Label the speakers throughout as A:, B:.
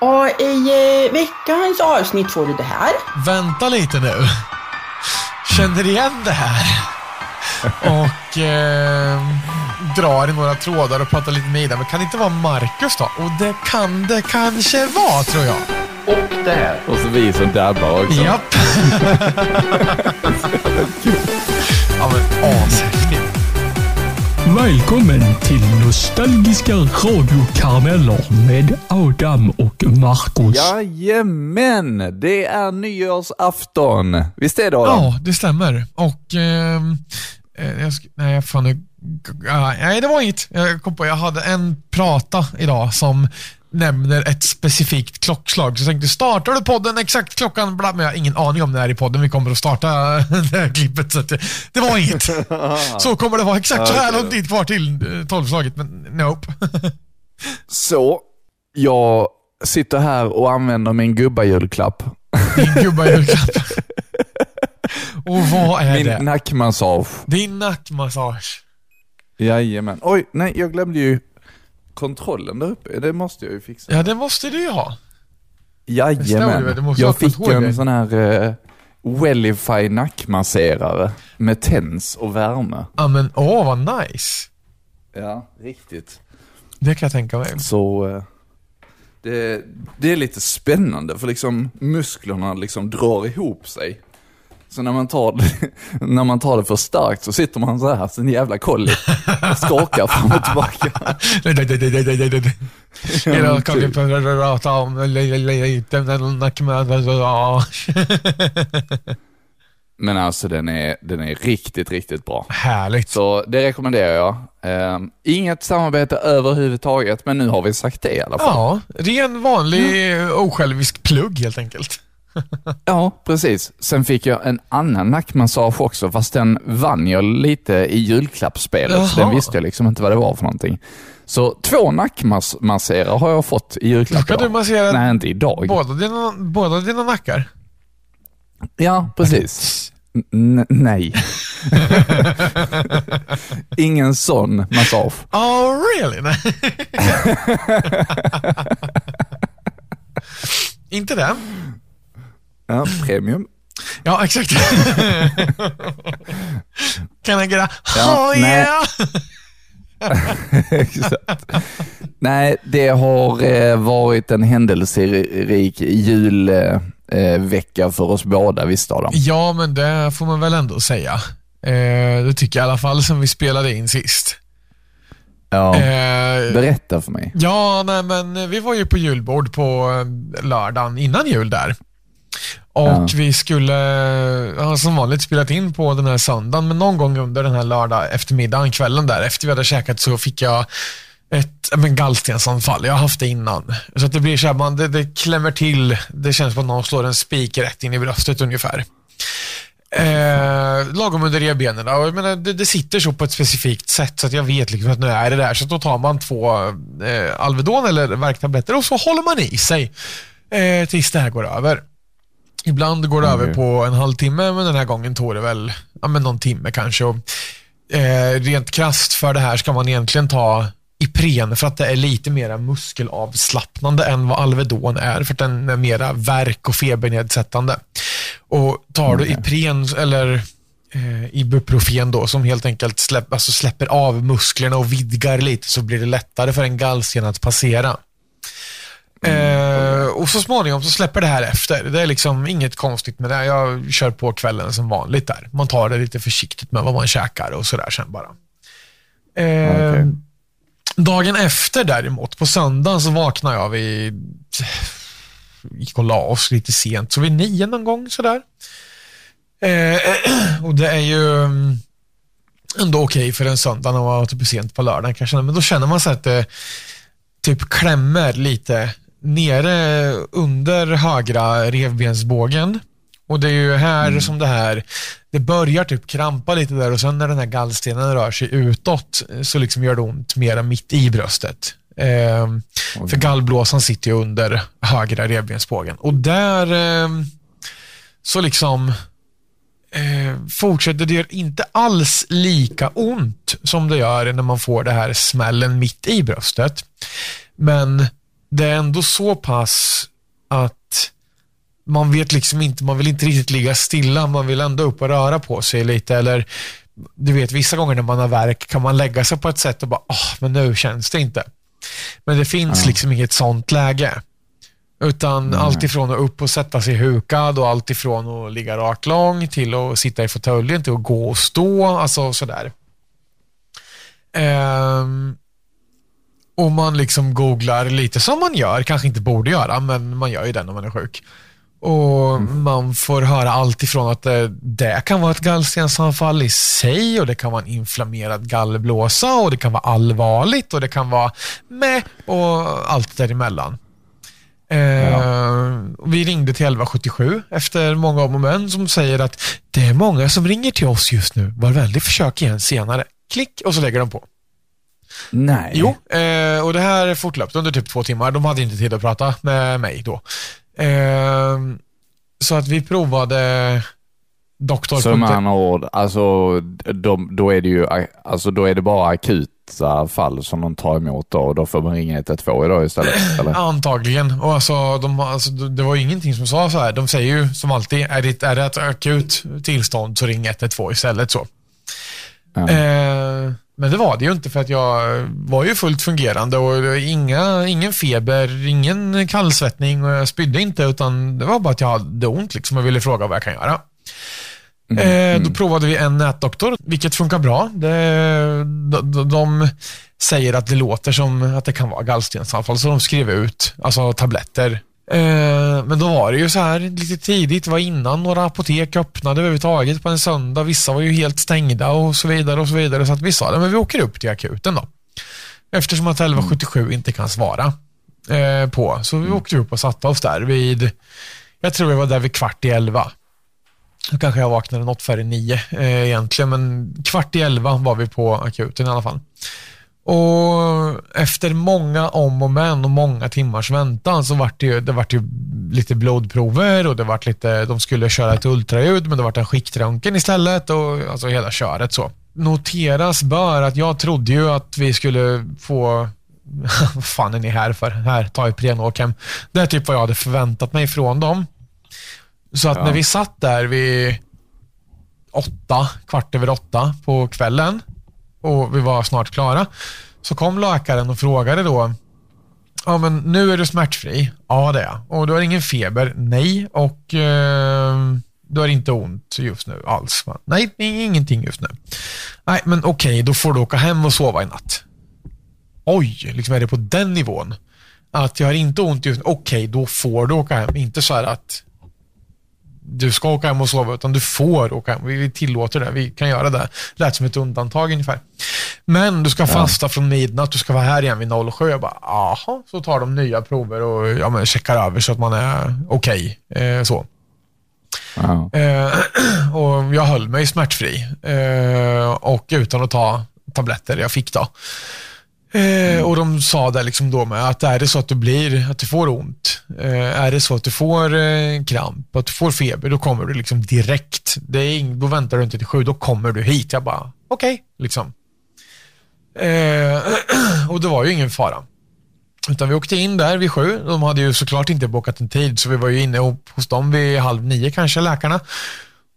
A: Och i eh, veckans avsnitt får du det här.
B: Vänta lite nu. Känner igen det här. Och eh, drar i några trådar och pratar lite med Ida. Men kan det inte vara Marcus då? Och det kan det kanske vara, tror jag.
A: Och det här.
C: Och så vi som dabbar också.
B: Japp. ja, men ashäftigt.
D: Välkommen till Nostalgiska radiokarameller med Adam och Marcus.
C: Jajamän, det är nyårsafton. Visst är det Adam?
B: Ja, det stämmer. Och... ehm, Eh, jag nej, fan nu... ah, nej, det var inget. Jag kom på, jag hade en prata idag som nämner ett specifikt klockslag. Så jag tänkte, startar du podden exakt klockan? Bla, men jag har ingen aning om när i podden vi kommer att starta det här klippet. Så det, det var inget. Så kommer det vara exakt så här lång tid kvar till eh, tolvslaget, men nope.
C: Så, jag sitter här och använder min gubbajulklapp.
B: Din gubbajulklapp. Och vad är
C: Min
B: det?
C: nackmassage.
B: Din nackmassage.
C: Jajamän. Oj, nej, jag glömde ju kontrollen där uppe. Det måste jag ju fixa.
B: Ja, det måste du ju ha.
C: Jajamän.
B: du
C: Jag fick en sån här uh, Wellify nackmasserare med tens och värme.
B: Ja, men åh, vad nice.
C: Ja, riktigt.
B: Det kan jag tänka mig.
C: Så eh, det, det är lite spännande för liksom musklerna liksom drar ihop sig. Så när man tar det, när man tar det för starkt så sitter man så här, så en jävla kolli och skakar fram och tillbaka.
B: Idag
C: men
B: kan vi prata om den nackmassage.
C: Men alltså den är, den är riktigt, riktigt bra.
B: Härligt.
C: Så det rekommenderar jag. Eh, inget samarbete överhuvudtaget, men nu har vi sagt det i alla fall.
B: Ja, ren vanlig osjälvisk plugg helt enkelt.
C: Ja, precis. Sen fick jag en annan nackmassage också, fast den vann jag lite i julklappsspelet. Så den visste jag liksom inte vad det var för någonting. Så två nackmasserare har jag fått i julklapp
B: Ska du massera
C: Nej, inte idag.
B: båda dina, båda dina nackar?
C: Ja, precis. N- nej. Ingen sån massage.
B: Oh, really? Inte det?
C: Ja, premium.
B: Ja, exakt. Can I get a
C: Ja,
B: oh yeah?
C: Exakt. Nej, det har eh, varit en händelserik julvecka eh, vecka för oss båda, visst Adam?
B: Ja, men det får man väl ändå säga. Eh, det tycker jag i alla fall som vi spelade in sist.
C: Ja.
B: Eh,
C: Berätta för mig.
B: ja, nej, men vi var ju på julbord på lördagen innan jul där. Och
C: Ja.
B: vi skulle, ja, som vanligt, spelat in på den här söndagen, men någon gång under den här lördag eftermiddagen, kvällen där, efter vi hade käkat så fick jag ett men gallstensanfall. Jag har haft det innan. Så att det blir så här, man, det, det klämmer till. Det känns som att någon slår en spik rätt in i bröstet ungefär. Eh, lagom under revbenen. Jag menar, det, det sitter så på ett specifikt sätt så att jag vet liksom att nu är det där. Så då tar man två eh, Alvedon eller värktabletter och så håller man i sig eh, tills det här går över. Ibland går det
C: Okej.
B: över på en halvtimme, men den här gången tog det väl ja, men någon timme kanske. Och, eh, rent krasst för det här ska man egentligen ta Ipren för att det är lite mer muskelavslappnande än vad Alvedon är, för att den är mera värk och febernedsättande. Och tar du Ipren eller eh, Ibuprofen då, som helt enkelt släpp, alltså släpper av musklerna och vidgar lite, så blir det lättare för en gallsten att passera. Eh, och så småningom så släpper det här efter. Det är liksom inget konstigt med det. Jag kör på kvällen som vanligt där. Man tar det lite försiktigt med vad man käkar och sådär sen bara. Eh,
C: Okej.
B: Dagen efter däremot, på söndagen så vaknade jag vid, gick och la oss lite sent, så vid nio någon gång sådär. Eh, och det är ju mm, ändå okej för en söndag när man var typ sent på lördagen kanske, men då känner man sig att det typ klämmer lite nere under högra revbensbågen. Och det är ju här som det här, det börjar typ krampa lite där och sen när den här gallstenen rör sig utåt så liksom gör det ont mera mitt i bröstet. Ehm, För gallblåsan sitter ju under högra revbensbågen. Och där ehm, så liksom eh, fortsätter det inte alls lika ont som det gör när man får det här smällen mitt i bröstet. Men det är ändå så pass att man vet liksom inte, man vill inte riktigt ligga stilla, man vill ändå upp och röra på sig lite. Eller du vet, vissa gånger när man har verk kan man lägga sig på ett sätt och bara, oh, men nu känns det inte. Men det finns liksom inget sånt läge. Utan allt ifrån att upp och sätta sig hukad och allt ifrån att ligga rakt lång till att sitta i fåtöljen till att gå och stå, alltså sådär. Ehm, och man liksom googlar lite som man gör, kanske inte borde göra, men man gör ju det när man är sjuk. Och Man får höra allt ifrån att det, det kan vara ett gallstensanfall i sig och det kan vara en inflammerad gallblåsa och det kan vara allvarligt och det kan vara med och allt däremellan. Eh, Vi ringde till 1177 efter många om och men som säger att det är många som ringer till oss just nu. Var vänlig försök igen senare. Klick och så lägger de på.
C: Nej.
B: Jo, eh, och det här fortlöpte under typ två timmar. De hade inte tid att prata med mig då. Eh, så att vi provade doktor.
C: Så med andra ord, alltså, de, då, är det ju, alltså, då är det bara akuta fall som de tar emot då, och då får man ringa 112 idag istället? Eller?
B: Antagligen. Och alltså, de, alltså, det var ju ingenting som sa så här. De säger ju som alltid, är det, är det ett akut tillstånd så ring 112 istället. så.
C: Ja.
B: Eh, men det var det ju inte för att jag var ju fullt fungerande och inga, ingen feber, ingen kallsvettning och jag spydde inte utan det var bara att jag hade ont liksom och ville fråga vad jag kan göra. Eh, då provade vi en nätdoktor, vilket funkar bra. Det, de, de, de säger att det låter som att det kan vara gallstensanfall, så de skrev ut alltså tabletter. Eh, men då var det ju så här lite tidigt, det var innan några apotek öppnade överhuvudtaget på en söndag. Vissa var ju helt stängda och så vidare och så vidare. Så att vi sa, men vi åker upp till akuten då. Eftersom att 1177 inte kan svara eh, på. Så vi åkte upp och satte oss där vid, jag tror vi var där vid kvart i elva. Då kanske jag vaknade något före nio eh, egentligen, men kvart i elva var vi på akuten i alla fall. Och efter många om och men och många timmars väntan så vart det ju, det vart ju lite blodprover och det vart lite, de skulle köra ett ultraljud men det vart en skiktröntgen istället och alltså hela köret så. Noteras bör att jag trodde ju att vi skulle få vad fan är ni här för? Här, ta Ipren och åk hem. Det är typ vad jag hade förväntat mig från dem. Så att
C: Ja.
B: när vi satt där vid åtta, kvart över åtta på kvällen och vi var snart klara, så kom läkaren och frågade då, ja men nu är du smärtfri? Ja det är jag. Och du har ingen feber? Nej. Och eh, du har inte ont just nu alls? Nej, ingenting just nu. Nej, men okej, då får du åka hem och sova i natt. Oj, liksom är det på den nivån? Att jag har inte ont just nu, okej, då får du åka hem. Inte så här att du ska åka hem och sova, utan du får åka hem. Vi, tillåter det, vi kan göra det. Lät som ett undantag ungefär. Men du ska fasta från midnatt, du ska vara här igen vid 07. Jag bara, aha. Så tar de nya prover och ja, men, checkar över så att man är okej. Eh, så.
C: Ja.
B: Eh, och jag höll mig smärtfri eh, och utan att ta tabletter jag fick då. Eh, och de sa det liksom då med att är det så att du blir, att du får ont, eh, är det så att du får eh, kramp, att du får feber, då kommer du liksom direkt. Det är ing, då väntar du inte till sju, då kommer du hit. Jag bara, okej, liksom. Eh, och det var ju ingen fara. Utan vi åkte in där vid sju. De hade ju såklart inte bokat en tid, så vi var ju inne hos dem vid halv nio kanske, läkarna.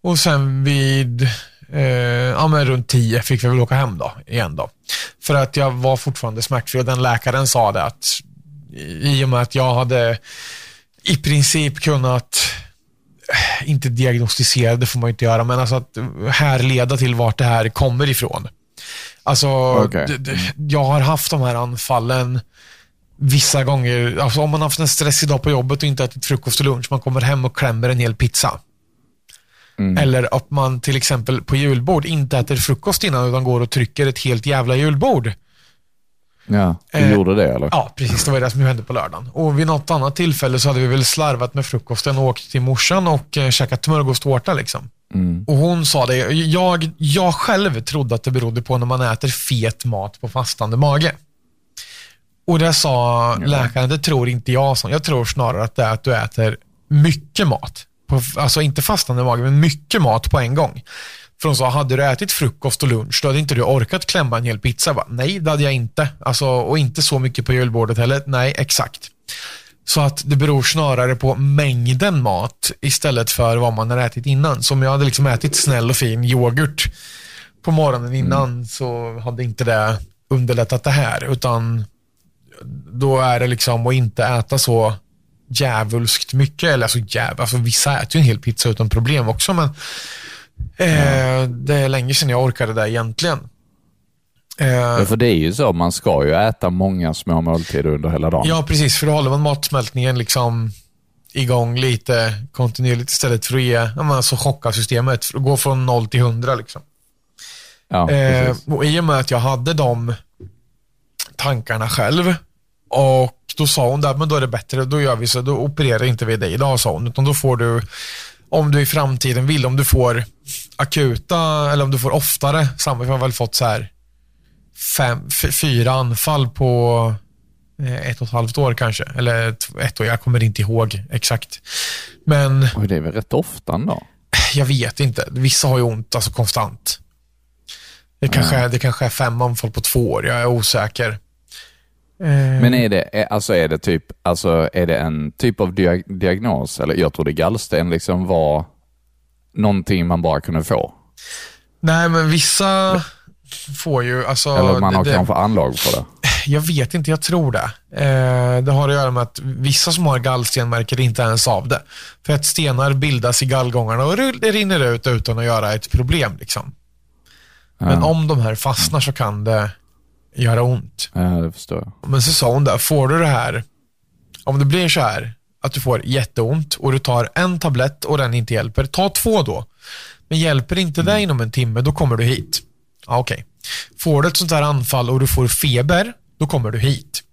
B: Och sen vid eh, ja, men runt tio fick vi väl åka hem då, igen då. För att jag var fortfarande smärtfri och den läkaren sa det att i och med att jag hade i princip kunnat eh, inte diagnostisera, det får man inte göra, men alltså att härleda till vart det här kommer ifrån. Alltså, d- jag har haft de här anfallen vissa gånger. Alltså om man har haft en stressig dag på jobbet och inte ätit frukost och lunch, man kommer hem och klämmer en hel pizza. Eller att man till exempel på julbord inte äter frukost innan utan går och trycker ett helt jävla julbord.
C: ja. Du
B: Eh,
C: gjorde det eller?
B: Ja, precis. Det var det som hände på lördagen. Och vid något annat tillfälle så hade vi väl slarvat med frukosten och åkt till morsan och eh, käkat smörgåstårta. Liksom. Och hon sa det, jag, jag själv trodde att det berodde på när man äter fet mat på fastande mage. Och det sa läkaren, det tror inte jag. sa. Jag tror snarare att det är att du äter mycket mat. På, alltså inte fastande mage, men mycket mat på en gång. För hon sa, hade du ätit frukost och lunch, då hade inte du orkat klämma en hel pizza. Bara, Nej, det hade jag inte. Alltså, och inte så mycket på julbordet heller. Nej, exakt. Så att det beror snarare på mängden mat istället för vad man har ätit innan. Så om jag hade liksom ätit snäll och fin yoghurt på morgonen innan så hade inte det underlättat det här. Utan då är det liksom att inte äta så djävulskt mycket. Eller alltså, jäv, alltså vissa äter ju en hel pizza utan problem också, men eh, det är länge sedan jag orkade det egentligen. Eh,
C: för det är ju så, man ska ju äta många små måltider under hela dagen.
B: Ja, precis. För då håller man matsmältningen liksom igång lite kontinuerligt istället för att ge, alltså chocka systemet. Gå från 0 till 100 liksom.
C: Ja,
B: Eh, och I och med att jag hade de tankarna själv och då sa hon där, men då är det bättre, då gör vi så, då opererar inte vi dig idag, sa hon, utan då får du, om du i framtiden vill, om du får akuta, eller om du får oftare, samma, jag har väl fått så här fem, fyra anfall på eh, ett och ett halvt år kanske, eller ett, ett år, jag kommer inte ihåg exakt. Men
C: Oj, det är väl rätt ofta ändå?
B: jag vet inte. Vissa har ju ont alltså konstant. Det kanske, är, det kanske är fem anfall på två år. Jag är osäker. Eh,
C: Men är det, alltså är det typ, alltså är det en typ av diag- diagnos, eller jag tror det gallsten liksom var någonting man bara kunde få.
B: Nej, men vissa får ju... Alltså,
C: Eller man har
B: det, det,
C: kanske anlag för det.
B: Jag vet inte, jag tror det. Eh, det har att göra med att vissa som har gallsten märker inte ens av det. För att stenar bildas i gallgångarna och det rinner ut utan att göra ett problem. Liksom. Men
C: Ja.
B: om de här fastnar så kan det göra ont.
C: Ja, det förstår jag.
B: Men så sa hon där, får du det här, om det blir så här, att du får jätteont och du tar en tablett och den inte hjälper, ta två då. Men hjälper inte det inom en timme, då kommer du hit. Ja, Okej. Får du ett sånt här anfall och du får feber, då kommer du hit.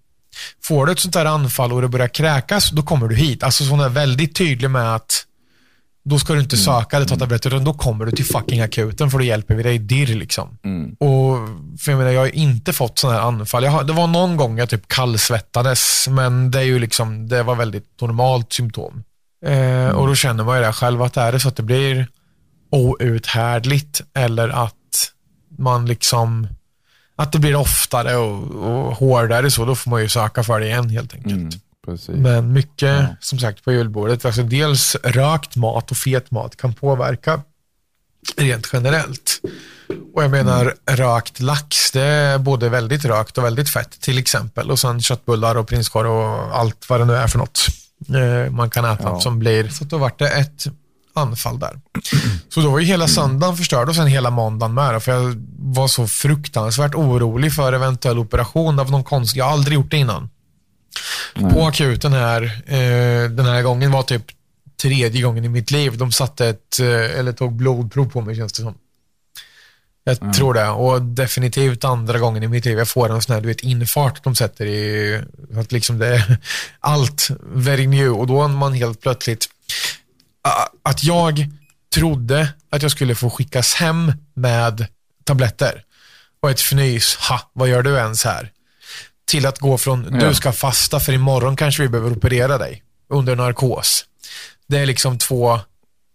B: Får du ett sånt här anfall och du börjar kräkas, då kommer du hit. Alltså så hon är väldigt tydlig med att då ska du inte söka eller ta tabletter, utan då kommer du till fucking akuten för då hjälper vi dig dirr liksom.
C: Mm.
B: Och för jag menar, jag har inte fått sådana här anfall. Jag har, det var någon gång jag typ kallsvettades, men det är ju liksom, det var väldigt normalt symptom. Eh, Och då känner man ju det själv, att är det så att det blir outhärdligt eller att man liksom, att det blir oftare och, och hårdare så, då får man ju söka för det igen helt enkelt.
C: Mm, precis.
B: Men mycket,
C: Ja.
B: som sagt, på julbordet. Alltså dels rökt mat och fet mat kan påverka rent generellt. Och jag menar, rökt lax, det är både väldigt rökt och väldigt fett till exempel. Och sen köttbullar och prinskorv och allt vad det nu är för något eh, man kan äta
C: Ja.
B: som blir. Så då vart det ett anfall där. Så då var ju hela söndagen förstörd och sen hela måndagen med. För jag var så fruktansvärt orolig för eventuell operation av någon konst. Jag har aldrig gjort det innan på akuten här, eh, den här gången var typ tredje gången i mitt liv. De satte ett, eh, eller tog blodprov på mig känns det som. Jag tror det. Och definitivt andra gången i mitt liv jag får en sån här, du vet, infart de sätter i, att liksom det är allt very new. Och då är man helt plötsligt, att jag trodde att jag skulle få skickas hem med tabletter och ett fnys, ha, vad gör du ens här? Till att gå från,
C: Ja.
B: du ska fasta för imorgon kanske vi behöver operera dig under narkos. Det är liksom två,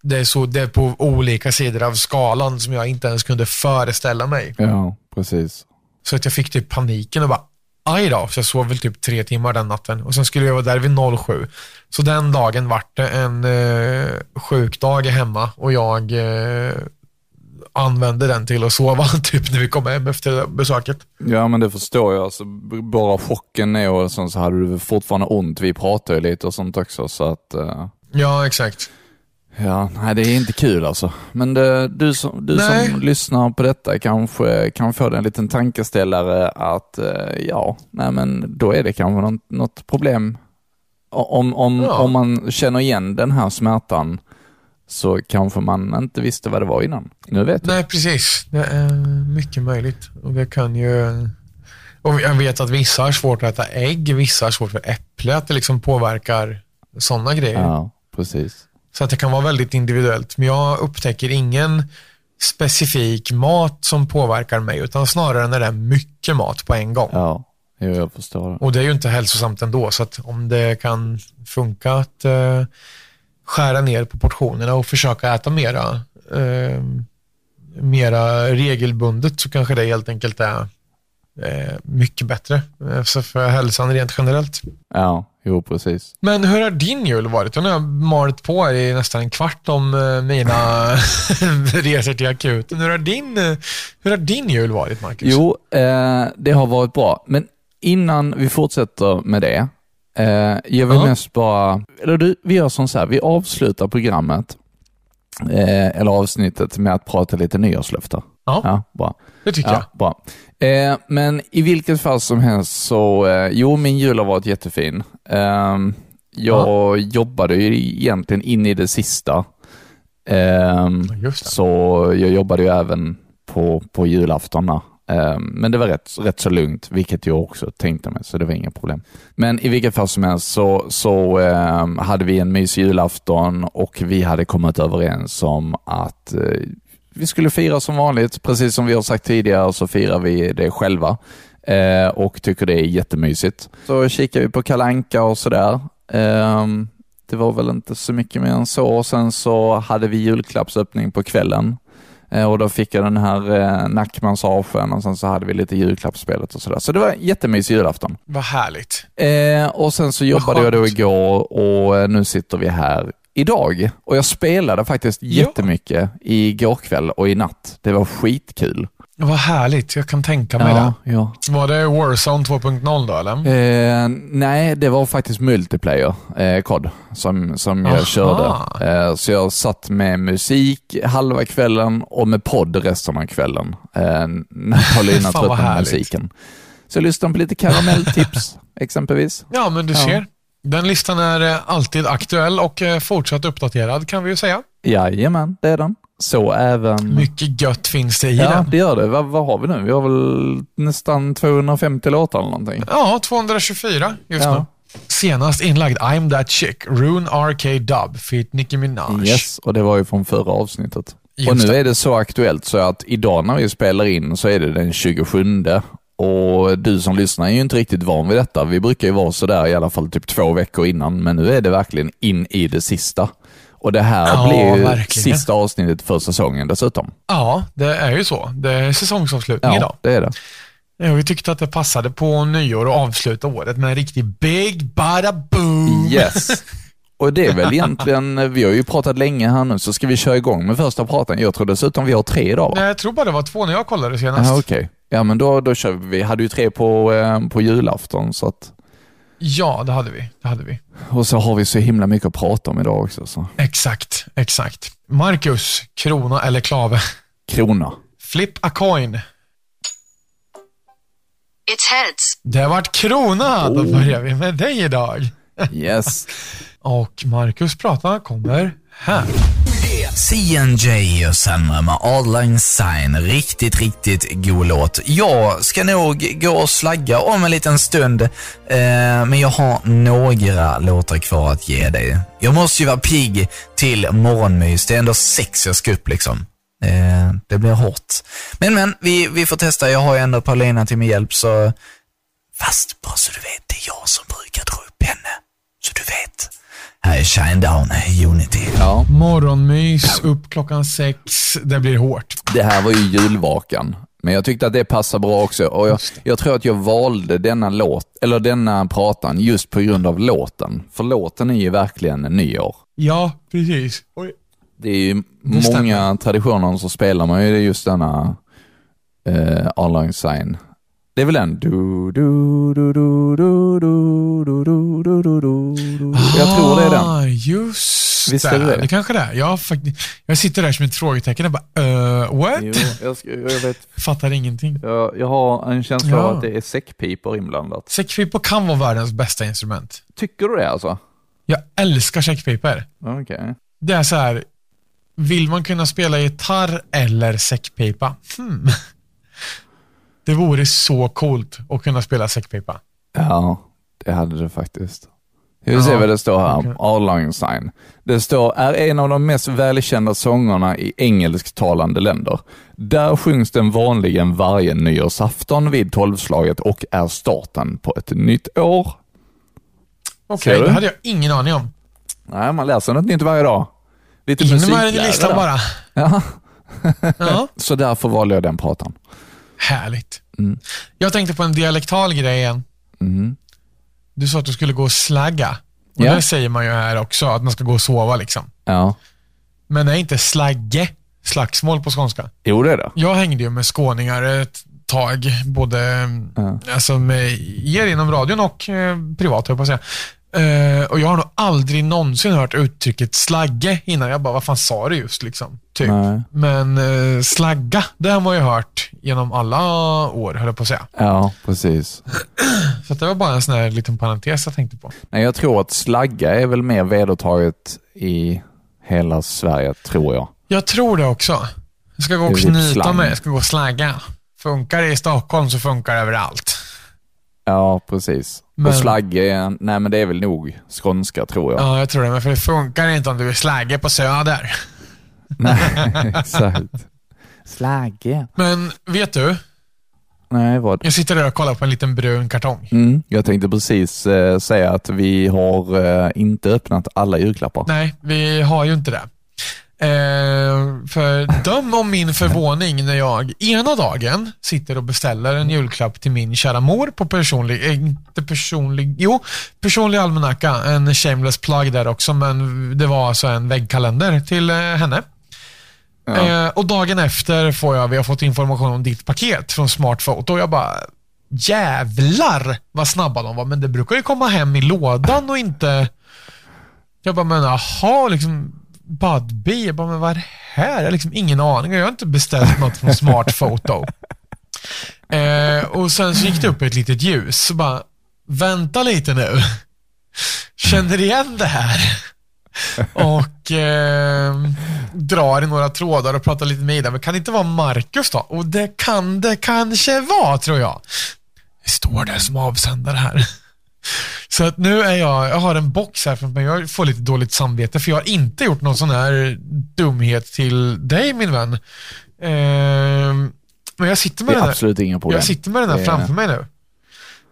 B: det är, så, det är på olika sidor av skalan som jag inte ens kunde föreställa mig.
C: Ja, precis.
B: Så att jag fick typ paniken och bara, aj då. Så jag sov väl typ tre timmar den natten och sen skulle jag vara där vid 07. Så den dagen vart det en eh, sjukdag hemma och jag eh, använde den till att sova typ när vi kom hem efter besöket.
C: Ja, men det förstår jag. Alltså, bara chocken är och sånt så hade du fortfarande ont. Vi pratar ju lite och sånt också, så att... eh,
B: Ja, exakt.
C: Ja, nej det är inte kul alltså. Men det, du, som, du
B: Nej.
C: som lyssnar på detta kanske kan få dig en liten tankeställare att eh, ja, nej men då är det kanske något, något problem. Om, om,
B: Ja.
C: om man känner igen den här smärtan så kanske man inte visste vad det var innan. Nu vet du.
B: Nej, precis. Det är mycket möjligt. Och det kan ju... Och jag vet att vissa har svårt att äta ägg, vissa har svårt för äpple, att det liksom påverkar sådana grejer.
C: Ja, precis.
B: Så att det kan vara väldigt individuellt. Men jag upptäcker ingen specifik mat som påverkar mig, utan snarare när det är mycket mat på en gång.
C: Ja, jag förstår.
B: Och det är ju inte hälsosamt ändå, så att om det kan funka att eh, skära ner på portionerna och försöka äta mera, eh, mera regelbundet så kanske det helt enkelt är eh, mycket bättre eh, så för hälsan rent generellt.
C: Ja, jo precis.
B: Men hur har din jul varit? Nu har jag malit på i nästan en kvart om eh, mina resor till akuten. Hur har din, hur har din jul varit, Marcus?
C: Jo, eh, det har varit bra. Men innan vi fortsätter med det, eh, jag vill
B: Ja.
C: mest bara, eller du, vi gör som så här, vi avslutar programmet, eh, eller avsnittet med att prata lite nyårslöften.
B: Ja,
C: Ja, bra.
B: det tycker
C: Ja, bra. Eh, men i vilket fall som helst så, eh, jo min jul har varit jättefin. Eh, jag jobbade ju egentligen in i det sista. Eh,
B: jag. Det.
C: så jag jobbade ju även på, på julafton. Ehm, men det var rätt, rätt så lugnt, vilket jag också tänkte mig, så det var inga problem. Men i vilket fall som helst så, så eh, hade vi en mysig julafton och vi hade kommit överens om att eh, vi skulle fira som vanligt. Precis som vi har sagt tidigare så firar vi det själva eh, och tycker det är jättemysigt. Så kikar vi på Kalanka och sådär. Eh, det var väl inte så mycket mer än så. Och sen så hade vi julklappsöppning på kvällen. Eh, och då fick jag den här eh, nackmassagen och sen så hade vi lite julklappsspelet och sådär. Så det var en jättemysig julafton.
B: Vad härligt.
C: Eh, och sen så jobbade jag då igår och eh, nu sitter vi här idag. Och jag spelade faktiskt
B: Ja.
C: jättemycket igår kväll och i natt. Det var skitkul.
B: Vad härligt. Jag kan tänka mig
C: Ja, ja.
B: det. Var det Warzone 2.0 då, eller?
C: Eh, nej, det var faktiskt multiplayer, eh, som, som jag
B: Aha.
C: körde. Eh, så jag satt med musik halva kvällen och med podd resten av kvällen. Eh, när Paulina tröttnade på musiken. Så jag lyssnade på lite karamelltips, exempelvis.
B: Ja, men du
C: Ja.
B: ser. Den listan är eh, alltid aktuell och eh, fortsatt uppdaterad kan vi ju säga.
C: Jajamän, det är den. Så även...
B: Mycket gött finns det i
C: Ja,
B: den.
C: det gör det. Vad, vad har vi nu? Vi har väl nästan 250 låtar eller någonting.
B: Ja, 224 just
C: Ja.
B: nu. Senast inlagd I'm That Chick, Rune RK Dub, feat Nicki Minaj.
C: Yes, och det var ju från förra avsnittet.
B: Just
C: och nu
B: det.
C: är det så aktuellt så att idag när vi spelar in så är det den 27 och du som lyssnar är ju inte riktigt van vid detta. Vi brukar ju vara sådär i alla fall typ två veckor innan, men nu är det verkligen in i det sista. Och det här
B: Ja,
C: blir ju
B: verkligen.
C: sista avsnittet för säsongen dessutom.
B: Ja, det är ju så. Det är säsongsavslutning
C: Ja,
B: idag.
C: det är det.
B: Ja, vi tyckte att det passade på nyår och avsluta året med en riktig big bada boom.
C: Yes. Och det är väl egentligen, vi har ju pratat länge här nu, så ska vi köra igång med första praten. Jag tror dessutom vi har tre idag va?
B: Nej, Jag tror bara det var två när jag kollade senast.
C: Ja, okej. Ja, men då, då kör vi. Vi hade ju tre på, eh, på julafton, så att,
B: Ja, det hade vi. Det hade vi.
C: och så har vi så himla mycket att prata om idag också. Så.
B: Exakt, exakt. Marcus, krona eller klave?
C: Krona.
B: Flip a coin.
E: It's heads.
B: Det vart krona. Då
C: Oh.
B: börjar vi med dig idag.
C: Yes.
B: Och Marcus prata kommer här.
F: CNJ och Sandra med Adeline Sign. Riktigt, riktigt god låt. Jag ska nog gå och slagga om en liten stund, eh, men jag har några låtar kvar att ge dig. Jag måste ju vara pigg till morgonmys. Det är ändå sex jag ska upp liksom. Eh, det blir hårt. Men, men, vi, vi får testa. Jag har ju ändå Paulina till min hjälp, så... Fast bara så du vet, det är jag som brukar dra upp henne. Så du vet. Här är Shine Down, Unity.
C: Ja,
B: Morgonmys, upp klockan sex. Det blir hårt.
C: det här var ju julvakan. Men jag tyckte att det passar bra också. Och jag, jag tror att jag valde denna låt, eller denna pratan just på grund av låten. För låten är ju verkligen nyår.
B: Ja, precis. Oj.
C: Det är ju
B: Det
C: många traditioner så spelar man ju just denna eh, All Sign. Det är väl den? Du, du, du, du, du, du, du, du, du, du, du. Jag tror det är den.
B: Ah, just
C: Visst är det det?
B: det kanske det är. Jag, jag sitter där som ett frågetecken och bara, uh, what?
C: Jo, jag, jag vet.
B: Fattar ingenting.
C: Jag, jag har en känsla av
B: Ja.
C: att det är säckpipor inblandat.
B: Säckpipor kan vara världens bästa instrument.
C: Tycker du det alltså?
B: Jag älskar säckpipor.
C: Okej.
B: Det är så här, vill man kunna spela gitarr eller säckpipa? Hmm. Det vore så coolt att kunna spela säckpipa.
C: Ja, det hade det faktiskt. Vi
B: Ja,
C: ser vad det står här. Lang Syne. Det står, är en av de mest välkända sångerna i engelsktalande länder. Där sjungs den vanligen varje nyårsafton vid tolvslaget och är starten på ett nytt år.
B: Okej,
C: du?
B: det hade jag ingen aning om.
C: Nej, man läser något nytt varje dag. Lite
B: In med den i listan bara.
C: Ja,
B: Ja,
C: så därför valde jag den pratan.
B: Härligt.
C: Mm.
B: Jag tänkte på en dialektal grej igen.
C: Mhm.
B: Du sa att du skulle gå och slagga. Och
C: Ja.
B: det säger man ju här också, att man ska gå och sova liksom.
C: Ja.
B: Men är inte slagge slagsmål på skånska?
C: Jo, det är det.
B: Jag hängde ju med skåningar ett tag, både
C: Ja.
B: alltså med er inom radion och eh, privat, jag på att säga. Eh, och jag har nog aldrig någonsin hört uttrycket slagge innan. Jag bara, vad fan sa du just liksom? Typ.
C: Nej.
B: Men eh, slagga, det har man ju hört genom alla år, höll jag på att säga.
C: Ja, precis.
B: Så det var bara en sån här liten parentes jag tänkte på.
C: Nej, jag tror att slagga är väl mer vedertaget i hela Sverige, tror jag.
B: Jag tror det också. Jag ska gå och knyta mig, jag ska gå och slagga. Funkar det i Stockholm så funkar det överallt.
C: Ja, precis.
B: Men-
C: Och slagge, nej men det är väl nog skånska, tror jag.
B: Ja, jag tror det. Men för det funkar inte om du är slagge på Söder.
C: Nej, exakt. Slagge?
B: Men vet du?
C: Nej, vad?
B: Jag sitter där och kollar på en liten brun kartong.
C: Mm, jag tänkte precis eh, säga att vi har eh, inte öppnat alla julklappar.
B: Nej, vi har ju inte det. Eh, för döm om min förvåning när jag ena dagen sitter och beställer en julklapp till min kära mor på personlig, eh, inte personlig, jo, personlig almanacka. En shameless plug där också, men det var alltså en väggkalender till eh, henne.
C: Ja.
B: Eh, och dagen efter får jag, vi har fått information om ditt paket från Smartphoto och jag bara, jävlar vad snabba de var, men det brukar ju komma hem i lådan och inte... Jag bara, men jaha, liksom Budbee, jag bara, men vad är det här? Jag har liksom ingen aning, jag har inte beställt något från Smartphoto. eh, och sen så gick det upp ett litet ljus, så bara, vänta lite nu. Känner igen det här? och eh, drar i några trådar och pratar lite med Ida. Men kan det inte vara Marcus då? Och det kan det kanske vara, tror jag. Det står där som avsändare här. Så att nu är jag, jag har en box här framför mig. Jag får lite dåligt samvete för jag har inte gjort någon sån här dumhet till dig min vän. Eh, men jag sitter med den
C: absolut inga problem.
B: jag sitter med den här
C: är-
B: framför mig nu.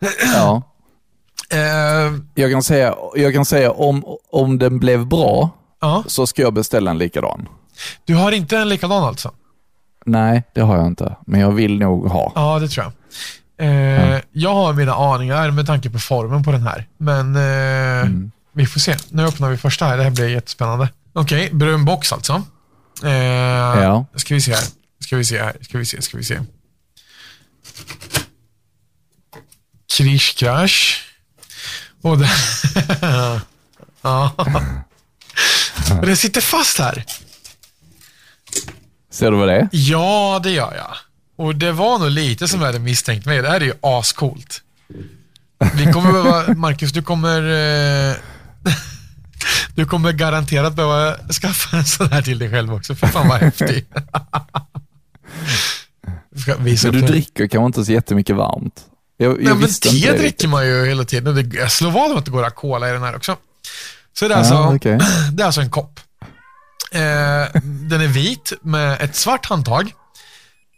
C: Ja.
B: Eh,
C: Jag kan säga, jag kan säga om, om den blev bra
B: ja,
C: så ska jag beställa en likadan.
B: du har inte en likadan alltså?
C: Nej, det har jag inte. Men jag vill nog ha.
B: Ja, det tror jag. Eh, Jag har mina aningar med tanke på formen på den här. Men eh, vi får se. Nu öppnar vi första här. Det här blir jättespännande. Okej, brun box alltså. Eh,
C: Ja.
B: Ska vi se här. Ska vi se här. Ska vi se. Ska vi se. Krish krasch. Och det... ja. Det sitter fast här.
C: Ser du vad det är?
B: Ja, det gör jag. Och det var nog lite som jag hade misstänkt mig. Det här är ju ascoolt. Vi kommer behöva, Marcus, du kommer... Eh, du kommer garanterat behöva skaffa en sån här till dig själv också. För fan vad häftig.
C: Men du dricker kanske inte så jättemycket varmt. Jag, jag
B: Nej, men te dricker man ju hela tiden. Det, jag slår vad om att det går att cola i den här också. Så det är, alltså,
C: okej.
B: det är alltså en kopp. Eh, den är vit med ett svart handtag.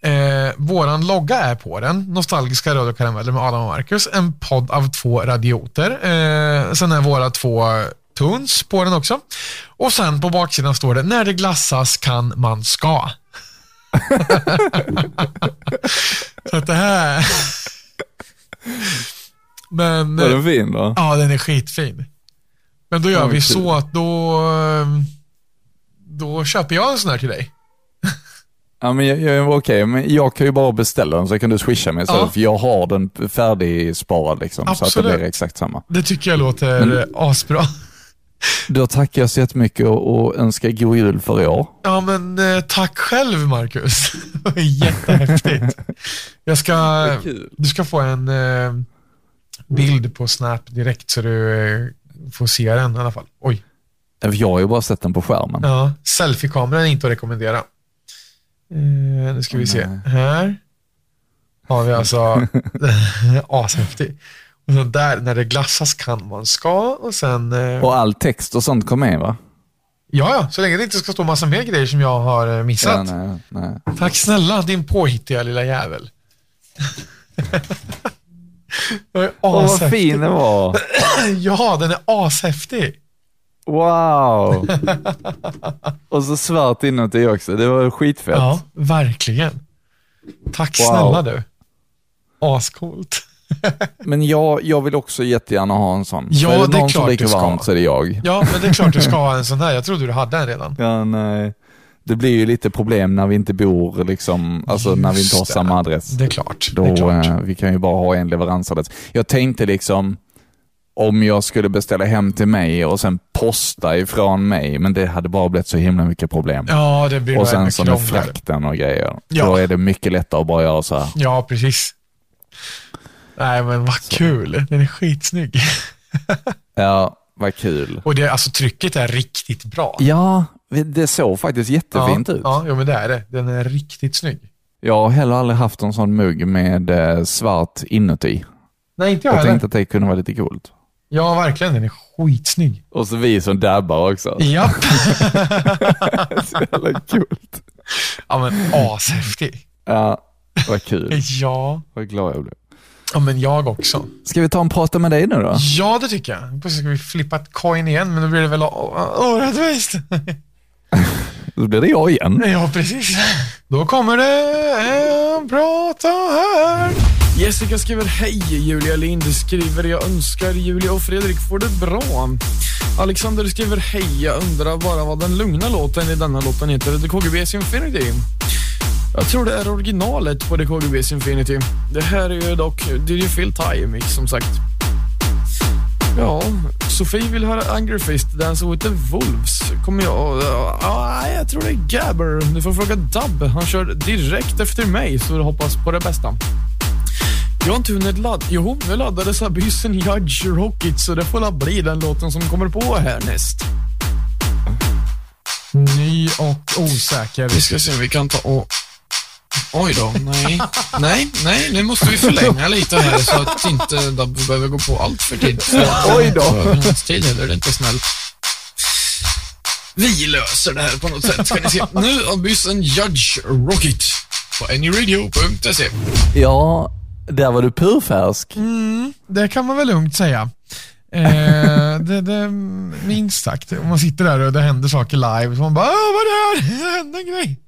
B: Eh, våran logga är på den. Nostalgiska röda karameller med Adam och Marcus. En podd av två radioter. Eh, sen är våra två tunes på den också. Och sen på baksidan står det, när det glassas kan man ska. Så att det här... Men...
C: Var den fin då?
B: Ja, den är skitfin. Men då gör vi så att då, ehm, då köper jag en sån här till dig.
C: Ja, men jag, jag, okej, men jag kan ju bara beställa den så kan du swisha mig istället.
B: Ja.
C: För jag har den färdigsparad liksom. Så att det
B: Absolut.
C: blir exakt samma.
B: Det tycker jag låter eh, asbra.
C: Då tackar jag så jättemycket och, och önskar god jul för i år.
B: Ja, men eh, tack själv Marcus. Jättehäftigt. Jag ska, du ska få en eh, bild på Snap direkt så du eh, får se den i alla fall. Oj.
C: Jag har ju bara sett den på skärmen.
B: Ja, selfie-kameran är inte att rekommendera. Eh, nu ska vi se. Här har vi alltså ashäftig. Och sen där, när det glassas kan man ska och sen... Eh,
C: Och all text och sånt kom med va?
B: ja, ja, så länge det inte ska stå massa mer grejer som jag har eh, missat.
C: Ja, nej, nej.
B: Tack snälla din påhittiga lilla jävel.
C: Vad fin den var.
B: Ja, den är ashäftig.
C: Wow. och så svart inuti också. Det var skitfett.
B: Ja, verkligen. Tack
C: Wow.
B: snälla du. Ascoolt.
C: Men jag, jag vill också jättegärna ha en sån.
B: Ja,
C: är
B: det är
C: någon som
B: klart
C: dricker
B: du ska.
C: varmt så är det jag.
B: Ja, men det är klart du ska ha en sån här. Jag trodde du hade en redan.
C: Ja, nej. Det blir ju lite problem när vi inte bor, liksom, alltså när vi inte har
B: Just det.
C: samma adress.
B: Det är klart.
C: Då,
B: det är klart.
C: eh, vi kan ju bara ha en leveransadress. Jag tänkte liksom, om jag skulle beställa hem till mig och sen posta ifrån mig, men det hade bara blivit så himla mycket problem.
B: Ja, det blir
C: och sen så med frakten och grejer.
B: Ja.
C: Då är det mycket lättare att bara göra så här.
B: Ja, precis. Nej, men vad kul. Den är skitsnygg.
C: Ja, vad kul.
B: Och det, alltså, trycket är riktigt bra.
C: Ja, det såg faktiskt jättefint
B: ja,
C: ut.
B: Ja, men det är det. Den är riktigt snygg.
C: Jag har heller aldrig haft en sån mugg med eh, svart inuti.
B: Nej, inte jag
C: Jag
B: heller.
C: tänkte att det kunde vara lite coolt.
B: Ja, verkligen. Den är skitsnygg.
C: Och så vi som dabbar också.
B: Japp.
C: Så jävla coolt.
B: ja, men ashäftig.
C: Ja, vad kul.
B: Ja.
C: Vad glad jag blev.
B: ja, men jag också.
C: Ska vi ta en prata med dig nu då?
B: Ja, det tycker jag. Precis ska vi flippa ett coin igen, men då blir det väl orättvist.
C: Då blir det jag igen.
B: Ja, precis. Då kommer det en prata här. Jessica skriver hej, Julia Lind skriver jag önskar Julia och Fredrik får det bra. Alexander skriver hej, jag undrar bara vad den lugna låten i denna låten heter, The KGB's Infinity. Jag tror det är originalet på The KGB's Infinity. Det här är ju dock Did You Feel Time som sagt. Ja, Sofie vill höra Angerfist Dance with the Wolves. Kommer jag... Ja, jag tror det är Gabber. Du får fråga Dub. Han kör direkt efter mig, så du hoppas på det bästa. Jag har inte hunnit ladda... Jo, nu laddades Abyssen Judge Rocket, så det får la bli den låten som kommer på härnäst. Ny och osäker. Vi ska se om vi kan ta och... Oj då, nej. Nej, nej, nu måste vi förlänga lite här så att inte Dub behöver gå på allt för tid.
C: Oj då.
B: Tid heller, det är inte snällt. Vi löser det här på något sätt, ska ni se. Nu Abyssen Judge Rocket på anyradio.se.
C: Ja, där var du purfärsk.
B: Det kan man väl lugnt säga. Eh, det, det, minst sagt. Om man sitter där och det händer saker live, så man bara "Ah, vad är det här? Det hände en grej.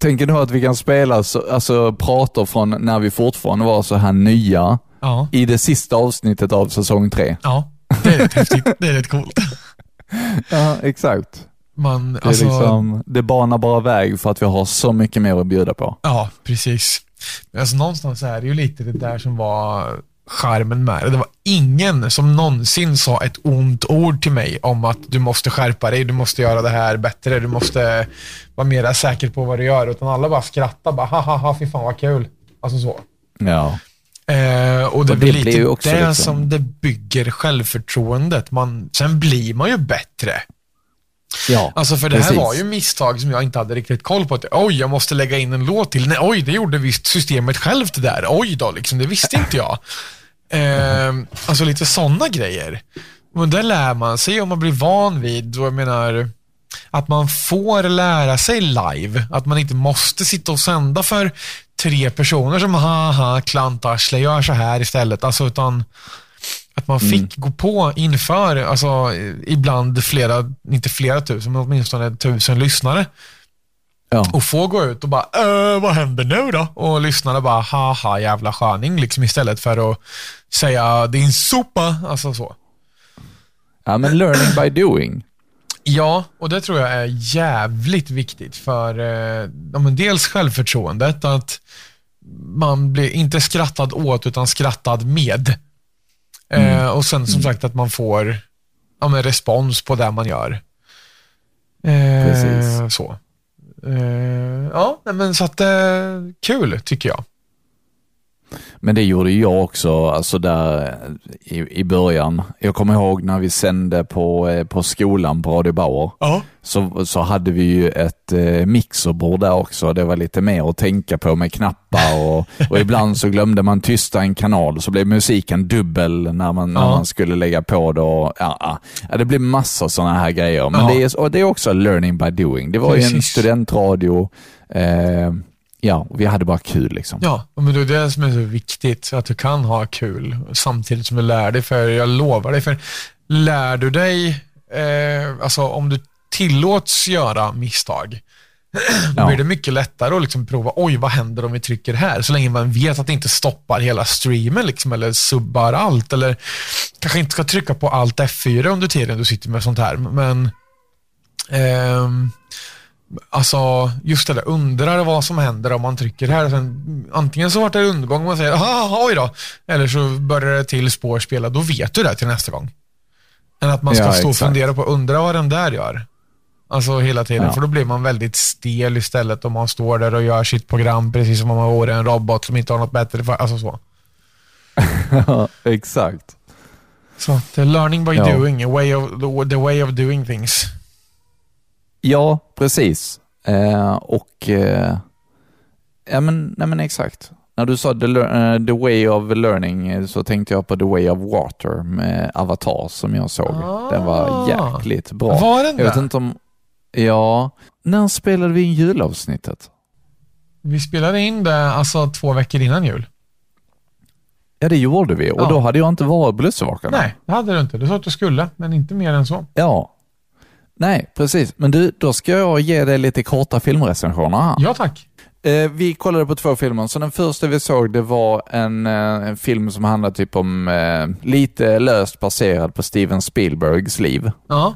C: Tänker du att vi kan spela, så, alltså prater från när vi fortfarande var så här nya
B: Ja,
C: i det sista avsnittet av säsong tre?
B: ja. Det är rätt häftigt. Det är rätt coolt.
C: Ja, exakt.
B: Man,
C: Det, är
B: alltså,
C: liksom, det banar bara väg för att vi har så mycket mer att bjuda på.
B: Ja, precis. Men alltså, någonstans är det ju lite det där som var charmen med det. Det var ingen som någonsin sa ett ont ord till mig om att du måste skärpa dig, du måste göra det här bättre, du måste vara mer säker på vad du gör. Utan alla bara skrattade, bara ha ha ha, fy fan vad kul. Alltså så.
C: Ja.
B: Eh, och det,
C: Och det
B: blir lite det
C: liksom-
B: som det bygger självförtroendet. Man, sen blir man ju bättre.
C: Ja.
B: Alltså för det här
C: Precis.
B: var ju misstag som jag inte hade riktigt koll på. Att, oj, jag måste lägga in en låt till. Nej, oj, det gjorde visst systemet självt det där. Oj då, liksom, det visste inte jag. Eh, alltså lite sådana grejer. Men det lär man sig om man blir van vid, och jag menar, att man får lära sig live. Att man inte måste sitta och sända för tre personer som haha, klantarsle, gör så här istället. Alltså utan att man fick gå på inför, alltså ibland flera, inte flera tusen, men åtminstone tusen lyssnare.
C: ja.
B: Och få gå ut och bara, äh, vad händer nu då? Och lyssnarna bara, haha jävla sköning, liksom istället för att säga din sopa, alltså så.
C: ja, men learning by doing.
B: Ja, och det tror jag är jävligt viktigt för eh, dels självförtroendet, att man blir inte skrattad åt utan skrattad med. Eh, och sen som sagt att man får ja, men respons på det man gör. Eh,
C: Precis.
B: Så. Eh, ja, men så att eh, kul tycker jag.
C: Men det gjorde jag också, alltså där i, i början. Jag kommer ihåg när vi sände på, eh, på skolan på Radio Bauer.
B: Ja.
C: Så, så hade vi ju ett eh, mixerbord där också. Det var lite mer att tänka på med knappar och, och ibland så glömde man tysta en kanal så blev musiken dubbel när man, när
B: Ja.
C: man skulle lägga på det. Och, ja, ja. Det blev massor sådana här grejer. Men det, är, det är också learning by doing. Det var ju en studentradio. Eh, ja, vi hade bara kul liksom.
B: Ja, men det är det som är så viktigt, att du kan ha kul samtidigt som du lär dig. För jag lovar dig, för lär du dig, eh, alltså om du tillåts göra misstag, Då blir det mycket lättare att liksom prova, oj vad händer om vi trycker här? Så länge man vet att det inte stoppar hela streamen liksom, eller subbar allt. Eller kanske inte ska trycka på allt F4 under tiden du sitter med sånt här. Men ehm, Alltså, just det där, undrar vad som händer om man trycker här. Sen, antingen så vart det undergång och man säger, aha, oj då. Eller så börjar det till spår spela. Då vet du det till nästa gång. Än att man ska
C: Ja,
B: stå och fundera på, undra vad den där gör. Alltså hela tiden,
C: Ja.
B: för då blir man väldigt stel istället om man står där och gör sitt program precis som om man vore en robot som inte har något bättre för, alltså så.
C: Exakt.
B: Så att, eh, learning by
C: Ja.
B: doing, way of, the way of doing things.
C: Ja, precis. Eh, och eh, ja, men, nej, men exakt. När du sa the, eh, the way of learning eh, så tänkte jag på the way of water med Avatar som jag såg. Den var
B: Ah.
C: jäkligt bra.
B: Var den
C: jag vet
B: där?
C: inte om... Ja, när spelade vi in julavsnittet?
B: Vi spelade in det alltså två veckor innan jul.
C: Ja, det gjorde vi och
B: Ja.
C: då hade jag inte varit på Lussavakarna.
B: Nej, det hade du inte. Du sa att du skulle, men inte mer än så.
C: Ja. Nej, precis. Men du, då ska jag ge dig lite korta filmrecensioner här.
B: Ja tack.
C: Eh, vi kollade på två filmer, så den första vi såg det var en, eh, en film som handlar typ om eh, lite löst baserad på Steven Spielbergs liv.
B: Ja.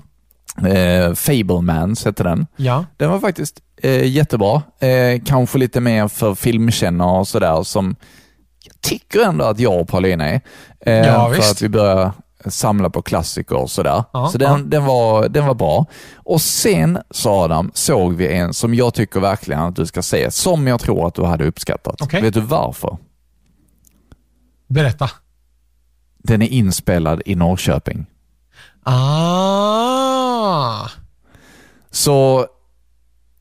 C: Eh, Fablemans hette den.
B: Ja.
C: Den var faktiskt eh, jättebra. Eh, kanske lite mer för filmkännare och sådär som jag tycker ändå att jag och Paulina är. Eh,
B: Ja,
C: för
B: visst.
C: att vi börjar samla på klassiker och sådär.
B: Ja,
C: så den,
B: ja.
C: den, var, den var bra. Och sen, sa Adam, såg vi en som jag tycker verkligen att du ska se, som jag tror att du hade uppskattat.
B: Okej.
C: Vet du varför?
B: Berätta.
C: Den är inspelad i Norrköping.
B: Ah.
C: Så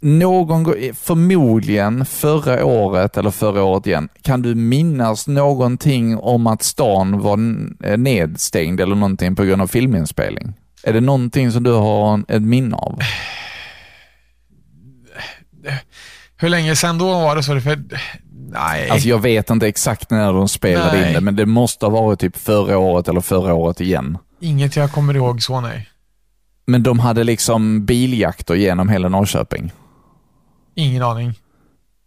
C: någon gång, förmodligen förra året eller förra året igen, kan du minnas någonting om att stan var eh, nedstängd eller någonting på grund av filminspelning? Är det någonting som du har ett minne av?
B: Hur länge sedan då var det? Så det för... Nej.
C: Alltså jag vet inte exakt när de spelade
B: Nej.
C: in det, men det måste ha varit typ förra året eller förra året igen.
B: Inget jag kommer ihåg så, nej.
C: Men de hade liksom biljakter genom hela Norrköping.
B: Ingen aning.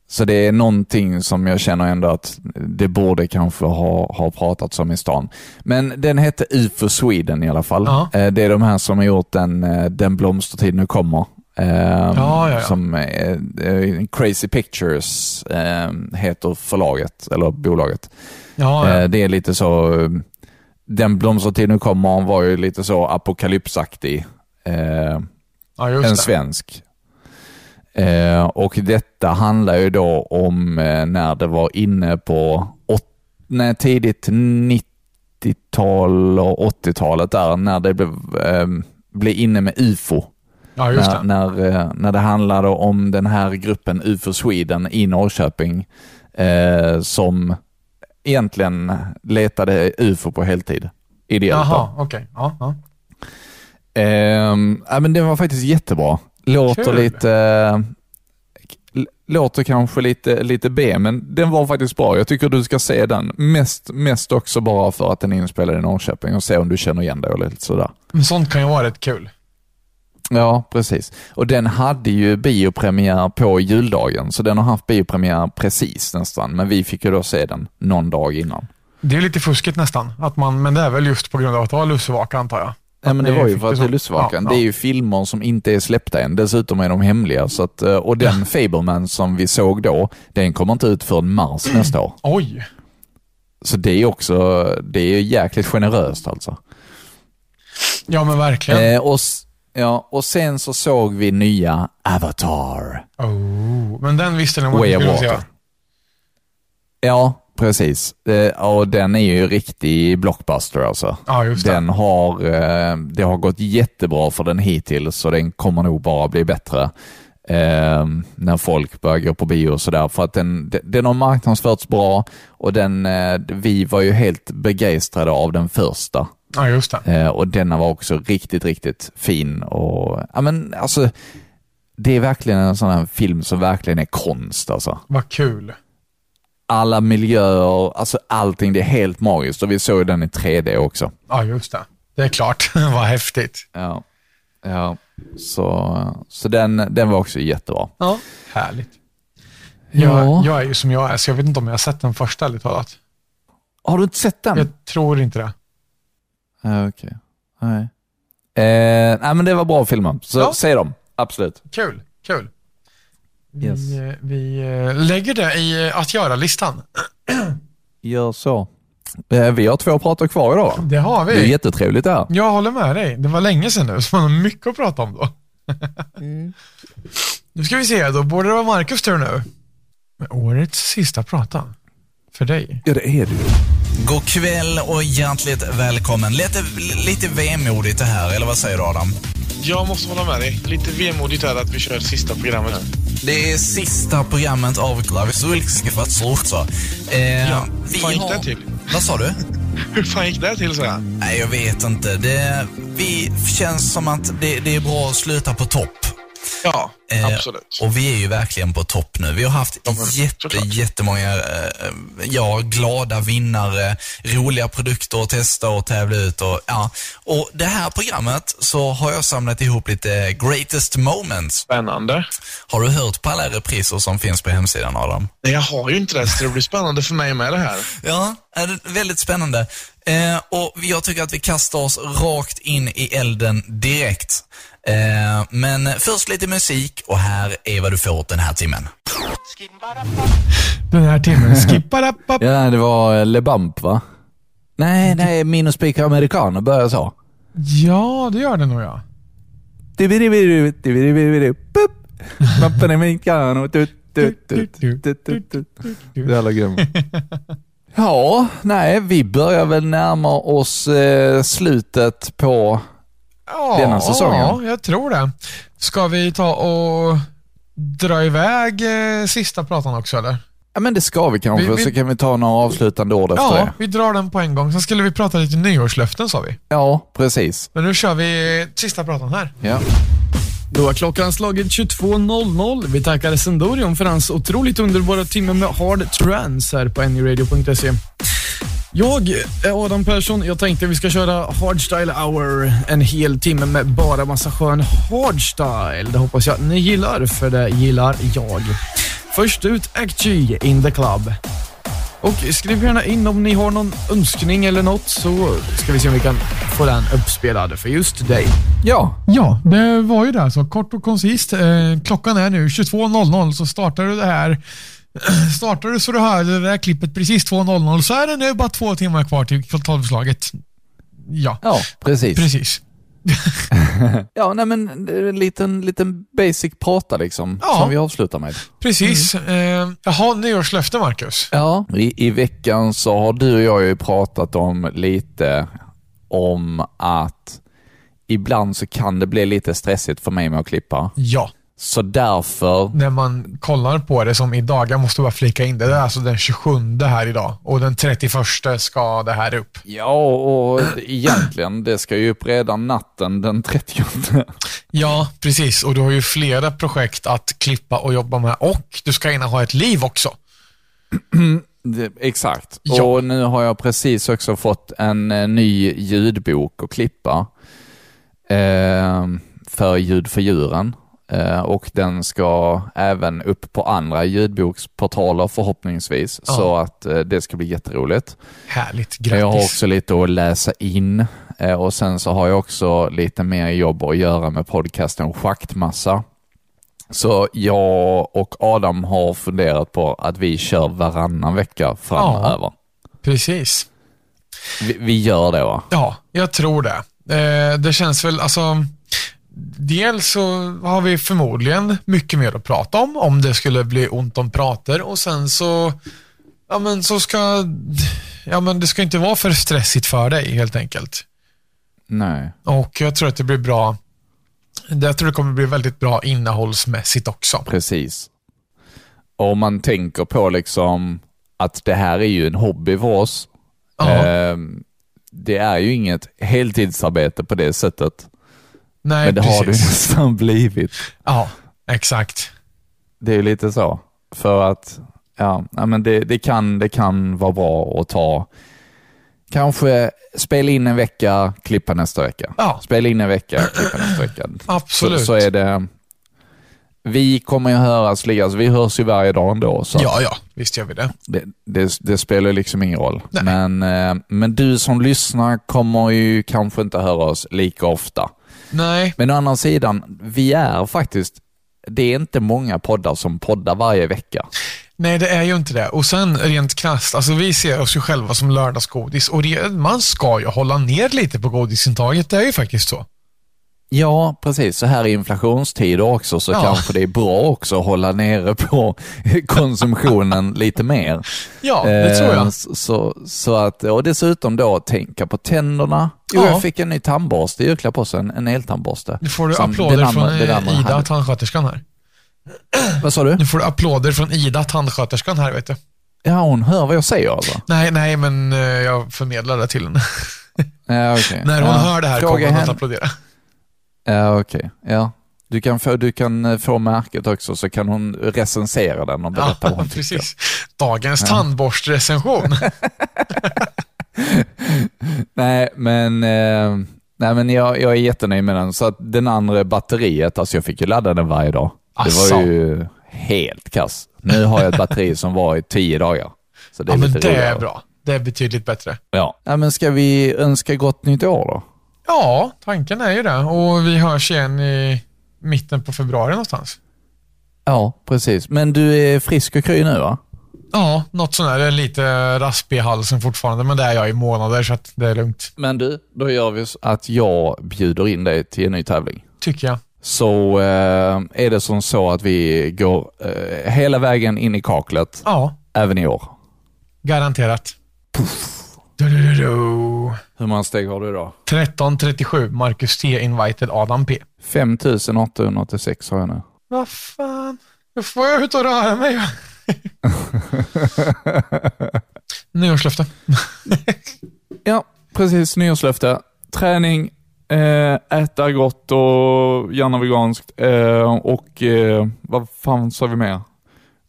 C: Så det är någonting som jag känner ändå att det borde kanske ha, ha pratats om i stan. Men den hette UFO Sweden i alla fall.
B: Ja.
C: Eh, Det är de här som har gjort den, eh, den blomstertid nu kommer. Eh,
B: ja, ja.
C: Som eh, Crazy Pictures eh, heter förlaget, eller bolaget. Det är lite så, den blomstertid nu kommer var ju lite så apokalypsaktig. En svensk. Eh, och detta handlar ju då om eh, när det var inne på åt, nej, tidigt 90-tal och 80-talet där, när det blev, eh, blev inne med UFO.
B: Ja,
C: När,
B: det.
C: när, eh, när det handlade om den här gruppen UFO Sweden i Norrköping som egentligen letade UFO på heltid. Ideellt.
B: Jaha, okej. Ja, ja.
C: Ehm, ja, men den var faktiskt jättebra. Låter
B: Kul.
C: lite... eh, Låter kanske lite, lite B, men den var faktiskt bra. Jag tycker du ska se den. Mest, mest också bara för att den är inspelad i Norrköping och se om du känner igen dig och lite sådär.
B: Men sånt kan ju vara rätt kul.
C: Ja, precis. Och den hade ju biopremiär på juldagen, så den har haft biopremiär precis nästan, men vi fick ju då se den någon dag innan.
B: Det är lite fuskigt nästan. Att man, men det är väl just på grund av att det var lussevaka antar jag.
C: Ja, men det var ju för att det är Lussvakan.
B: Ja,
C: Det är
B: ja.
C: ju filmer som inte är släppta än. Dessutom är de hemliga. Så att, eh, och den Fableman som vi såg då, den kommer inte ut förrän mars nästa år.
B: Oj.
C: Så det är också, det är jäkligt generöst alltså.
B: Ja, men verkligen.
C: Eh, och, ja, och sen så såg vi nya Avatar.
B: Oh, men den visste ni om
C: Way of Water. Ja, precis. Eh, och den är ju riktig blockbuster alltså.
B: Ja, just det.
C: Den har, eh, det har gått jättebra för den hittills så den kommer nog bara bli bättre eh, när folk börjar gå på bio och sådär. För att den, den- har marknadsförts bra och den, vi var ju helt begeistrade av den första.
B: Ja, just det.
C: Och denna var också riktigt, riktigt fin. Och, ja, men, alltså, det är verkligen en sån här film som verkligen är konst. Alltså.
B: Vad kul.
C: Alla miljöer, alltså allting, det är helt magiskt. Och vi såg den i 3D också.
B: Ja, just det. Det är klart. Vad häftigt.
C: Ja. Ja, så, så den, den var också jättebra.
B: Ja. Härligt.
C: Ja.
B: Jag, jag är ju som jag är, så jag vet inte om jag har sett den första, ärligt talat.
C: Har du inte sett den?
B: Jag tror inte det.
C: Ja, Okej. Nej. Eh, nej, men det var bra filmer. Så
B: Ja.
C: se dem. Absolut.
B: Kul, kul. Vi,
C: Yes.
B: eh, vi eh, lägger det i eh, att göra-listan.
C: Gör så. Eh, vi har två pratar kvar idag.
B: Det har
C: Det är
B: vi.
C: jättetrevligt det här.
B: Jag håller med dig. Det var länge sedan nu, så man har mycket att prata om då. Nu ska vi se, då borde det vara Marcus tur nu. Med årets sista prata. För dig.
C: Ja, det är det ju.
F: God kväll och hjärtligt välkommen. Lite, lite vemodigt det här, eller vad säger du Adam?
E: Jag måste hålla med dig. Lite vemodigt är det att vi kör sista programmet här.
F: Det är sista programmet av Klavisulska för att så. Eh,
E: Ja,
F: vi
E: fan gick
F: har-
E: det till?
F: Vad sa du?
E: Hur fan gick det till så här?
F: Nej, jag vet inte. Det vi känns som att det, det är bra att sluta på topp.
E: Ja,
F: Eh,
E: absolut.
F: Och vi är ju verkligen på topp nu. Vi har haft
E: Ja, men
F: jätte,
E: såklart.
F: jättemånga eh, ja, glada vinnare, roliga produkter att testa och tävla ut. Och, ja. och det här programmet så har jag samlat ihop lite greatest moments.
E: Spännande.
F: Har du hört på alla repriser som finns på hemsidan Adam?
E: Nej, jag har ju inte det, så det blir spännande för mig med det här.
F: Ja, är det väldigt spännande. Eh, och jag tycker att vi kastar oss rakt in i elden direkt. Eh, men först lite musik och här är vad du får den här timmen.
B: Den här timmen.
C: Ja, det var eh, Le Bump va? Nej, nej, Minus Speaker Americano börjar så.
B: Ja, det gör det nog ja.
C: Dividividivi, dividividivi, bup. Bumpen Americano. tut, tut, tut, Ja, nej, vi börjar väl närma oss eh, slutet på...
B: Ja,
C: Denna säsongen.
B: Ja, jag tror det. Ska vi ta och dra iväg eh, sista pratan också eller?
C: Ja, men det ska vi kanske,
B: Vi- vi-
C: så kan vi ta några avslutande ord efter
B: Ja,
C: det.
B: vi drar den på en gång. Sen skulle vi prata lite nyårslöften sa vi.
C: Ja, precis.
B: Men nu kör vi sista pratan här.
C: Ja.
D: Då har klockan slagit 22.00. Vi tackar Sendorion för hans otroligt underbara timme med hard trance här på anyradio.se. Jag är Adam Persson. Jag tänkte vi ska köra Hardstyle hour. En hel timme med bara massa skön hardstyle. Det hoppas jag ni gillar, för det gillar jag. Först ut Act G in the club. Och skriv gärna in om ni har någon önskning eller något så ska vi se om vi kan få den uppspelad för just dig.
C: Ja,
B: Ja, det var ju det. Så kort och koncist. Eh, klockan är nu 22.00 så startar du det här. Startar du så du hör det där klippet precis 2.00 så är det nu bara två timmar kvar till tolvslaget. Ja,
C: ja precis.
B: precis.
C: Ja, nej men en liten, liten basic prata liksom,
B: Ja.
C: som vi avslutar med.
B: Precis. Eh, jaha, nyårslöfte Marcus.
C: Ja. I, I veckan så har du och jag ju pratat om lite om att ibland så kan det bli lite stressigt för mig med att klippa.
B: Ja,
C: Så därför,
B: när man kollar på det som idag, jag måste bara flika in det, det är alltså den 27 här idag och den 31 ska det här upp.
C: ja och egentligen, det ska ju upp redan natten den 30.
B: Ja, precis. Och du har ju flera projekt att klippa och jobba med och du ska hinna ha ett liv också.
C: Det, exakt.
B: Ja.
C: Och nu har jag precis också fått en eh, ny ljudbok att klippa. Eh, för Ljud för djuren. Eh, och den ska även upp på andra ljudboksportaler förhoppningsvis.
B: Ja.
C: Så att eh, det ska bli jätteroligt.
B: Härligt,
C: Men Jag har
B: grattis.
C: också lite att läsa in eh, och sen så har jag också lite mer jobb att göra med podcasten Schaktmassa. Så jag och Adam har funderat på att vi kör varannan vecka framöver.
B: Precis.
C: Vi, vi gör det va?
B: Ja, jag tror det. Det känns väl, alltså, dels så har vi förmodligen mycket mer att prata om, om det skulle bli ont om prater och sen så, ja men så ska, ja men det ska inte vara för stressigt för dig helt enkelt.
C: Nej.
B: Och jag tror att det blir bra, jag tror det kommer bli väldigt bra innehållsmässigt också.
C: Precis. Och om man tänker på liksom att det här är ju en hobby för oss. Ehm, det är ju inget heltidsarbete på det sättet.
B: Nej
C: Men det
B: precis.
C: har det ju nästan blivit.
B: Ja, exakt.
C: Det är lite så. För att ja, men det, det, kan, det kan vara bra att ta Kanske spela in en vecka, klippa nästa vecka.
B: Ja.
C: Spela in en vecka, klippa nästa vecka.
B: Absolut.
C: Så, så är det. Vi kommer ju höras, alltså, vi hörs ju varje dag ändå. Så
B: Ja, ja, visst gör vi det.
C: det, det, det spelar liksom ingen roll.
B: Nej.
C: Men, eh, men du som lyssnar kommer ju kanske inte höra oss lika ofta.
B: Nej,
C: Men å andra sidan, vi är faktiskt, det är inte många poddar som poddar varje vecka.
B: nej det är ju inte det. Och sen rent krasst, alltså vi ser oss ju själva som lördagsgodis och det, man ska ju hålla ner lite på godisintaget. Det är ju faktiskt så.
C: Ja, precis. Så här i inflationstider också så
B: Ja.
C: kanske det är bra också att hålla nere på konsumtionen lite mer.
B: Ja, det tror
C: Eh,
B: jag.
C: Så, så att, och dessutom då tänka på tänderna. Jo,
B: Ja.
C: jag fick en ny tandborste i julklapp också, en, en eltandborste.
B: Nu får du
C: Som
B: applåder
C: den andra-
B: från
C: den
B: eh, Ida,
C: hade.
B: tandsköterskan här.
C: Vad sa du?
B: Nu får du applåder från Ida, tandsköterskan här, vet du.
C: Ja, hon hör vad jag säger alltså.
B: Nej, nej, men eh, jag förmedlar det till henne.
C: Ja, okej.
B: När hon
C: ja.
B: hör det här
C: Fråga
B: kommer hon att applådera.
C: Ja, okej. Ja. Du kan, få, du kan eh, få märket också så kan hon recensera den och berätta vad
B: Ja,
C: hon tycker.
B: precis. Dagens tandborstrecension.
C: Nej, men, eh, nej, men jag, jag är jättenöjd med den. Så att den andra batteriet, alltså jag fick ju ladda den varje dag. Det
B: Asså.
C: var ju helt kass. Nu har jag ett batteri som var i tio dagar. Så det är
B: ja, men det
C: roligare.
B: är bra. Det är betydligt bättre.
C: Ja. ja, men ska vi önska gott nytt år då?
B: Ja, tanken är ju det. Och vi hörs igen i mitten på februari någonstans.
C: Ja, precis. Men du är frisk och kry nu va?
B: Ja, något sånt där. Lite raspig i halsen fortfarande, men det är jag i månader så att det är lugnt.
C: Men du, då gör vi så att jag bjuder in dig till en ny tävling.
B: Tycker jag.
C: Så eh, är det som så att vi går eh, hela vägen in i kaklet,
B: Ja,
C: även i år.
B: garanterat. Du, du, du, du.
C: Hur många steg har du idag?
B: 13.37, Marcus T. Invited Adam P.
C: 5886 har jag nu.
B: Vad fan? Då får jag ut och röra mig. Nyårslöfte.
C: Ja, precis. Nyårslöfte. Träning, eh, äta gott och gärna veganskt. Eh, och eh, vad fan sa vi mer?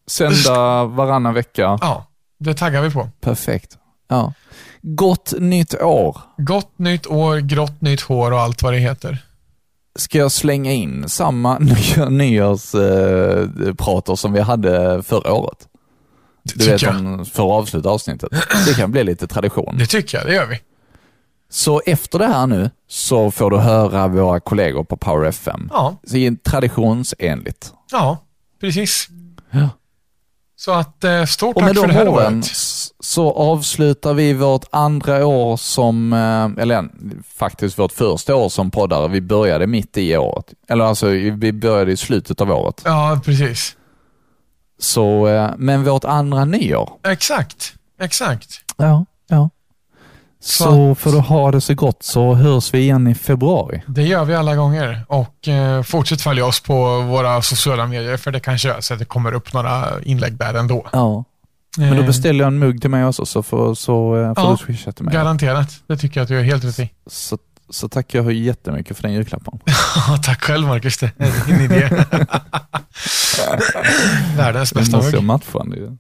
C: Sända varannan vecka.
B: Ja, det taggar vi på.
C: Perfekt. Ja. Gott nytt år.
B: Gott nytt år, grått nytt hår och allt vad det heter.
C: Ska jag slänga in samma nya nyårsprater eh, som vi hade förra året? Du
B: tycker
C: vet
B: jag.
C: om för att avsluta avsnittet. Det kan bli lite tradition.
B: Det tycker jag, det gör vi.
C: Så efter det här nu så får du höra våra kollegor på Power FM.
B: Ja,
C: Så det traditionsenligt.
B: ja precis.
C: Ja.
B: Så att eh, stort
C: Och
B: tack
C: med
B: för det
C: de
B: här
C: åren
B: året.
C: så avslutar vi vårt andra år som, eh, eller faktiskt vårt första år som poddare. Vi började mitt i året. Eller alltså, vi började i slutet av året.
B: Ja, precis.
C: Så, eh, men vårt andra nyår.
B: Exakt, exakt.
C: Ja, ja.
B: Så
C: för att ha det så gott så hörs vi igen i februari.
B: Det gör vi alla gånger och eh, fortsätt följa oss på våra sociala medier för det kanske är så att det kommer upp några inlägg där ändå.
C: Ja. Men då
B: Eh,
C: beställer jag en mugg till mig också så får, så, eh, får
B: Ja,
C: du swisha till mig.
B: Garanterat, det tycker jag att du är helt rätt i.
C: Så, så tackar jag jättemycket för den julklappen.
B: Tack själv Marcus, det är din idé. Världens bästa
C: måste jag
B: mugg.
C: matcha nu.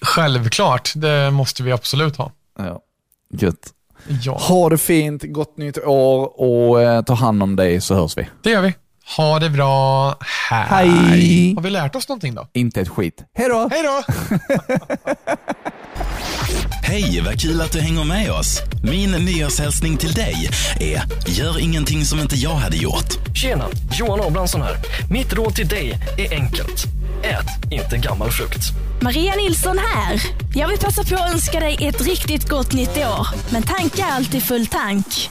B: Självklart, det måste vi absolut ha.
C: Ja. Gött.
B: Ja,
C: Ha det fint, gott nytt år och eh, ta hand om dig så hörs vi.
B: det gör vi. Ha det bra. Hej.
C: Hej.
B: Har vi lärt oss någonting då?
C: Inte ett skit. Hej då!
B: Hej då!
G: Hej, vad kul att du hänger med oss. Min nyårshälsning till dig är gör ingenting som inte jag hade gjort.
H: Tjena, Johan Abrahamsson här. Mitt råd till dig är enkelt. Ät inte gammal frukt.
I: Maria Nilsson här. Jag vill passa på att önska dig ett riktigt gott nytt år. Men tanka alltid full tank.